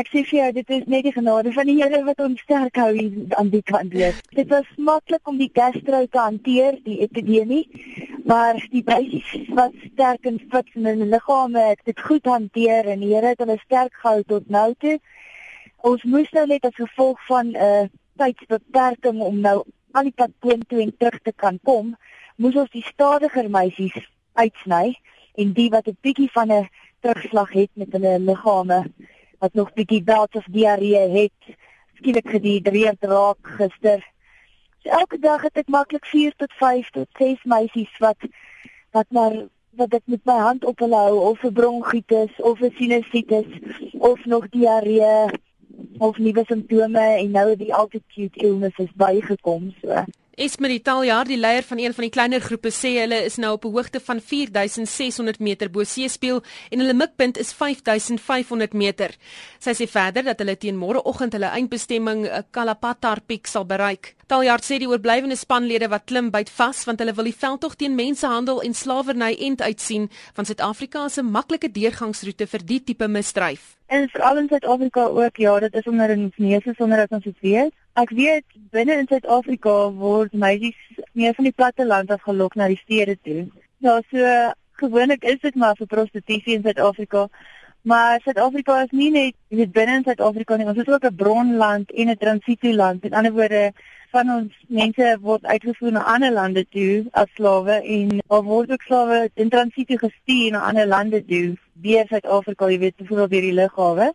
Ek sê vir jou, dit is net die genade van die Here wat ons sterk hou hier aan die kant leef. Dit was maklik om die gastro te hanteer, die epidemie, maar die basis was sterk en fit in hulle liggame het dit goed hanteer en die Here het hulle sterk gehou tot nou toe. Ons moes nou net as gevolg van 'n uh, tydsbeperking om nou aan die toe en terug te kan kom, moes ons die stadiger meisies uitsny en die wat 'n bietjie van 'n terugslag het met hulle liggame wat nog bietjie belt of diarree het, skielik gedihidreerd raak gister. So elke dag het ek maklik 4 tot 5 tot 6 meisies wat wat maar wat ek met my hand op hulle hou of 'n bronkietis of 'n sinusitis of nog diarree of nuwe simptome en nou die altitude illness is bygekom so. Esmerie Taljaar, die leier van een van die kleiner groepe, sê hulle is nou op 'n hoogte van 4600 meter bo seespieël en hulle mikpunt is 5500 meter. Sy sê verder dat hulle teen môreoggend hulle eindbestemming eh, Kalapatar Peak sal bereik. Taljaar sê die oorblywende spanlede wat klim byt vas want hulle wil die veldtog teen mensenhandel en slawerny end uitsien van Suid-Afrika 'n maklike deurgangsroete vir die tipe misdryf. En veral in Suid-Afrika ook, ja, dit is onder ons neus sonder dat ons dit weet. Ek weet binne in Suid-Afrika word meisies meer van die platte land af gelok na die stede toe. Ja, so gewoonlik is dit maar vir prostitusie in Suid-Afrika. Maar Suid-Afrika is nie net net binne in Suid-Afrika nie, ons is ook 'n bronland en 'n transitieland. Met ander woorde, van ons mense word uitgevoer na ander lande toe as slawe en of word ook slawe in transitie gestuur na ander lande toe deur Suid-Afrika, jy weet, byvoorbeeld deur die lughawe.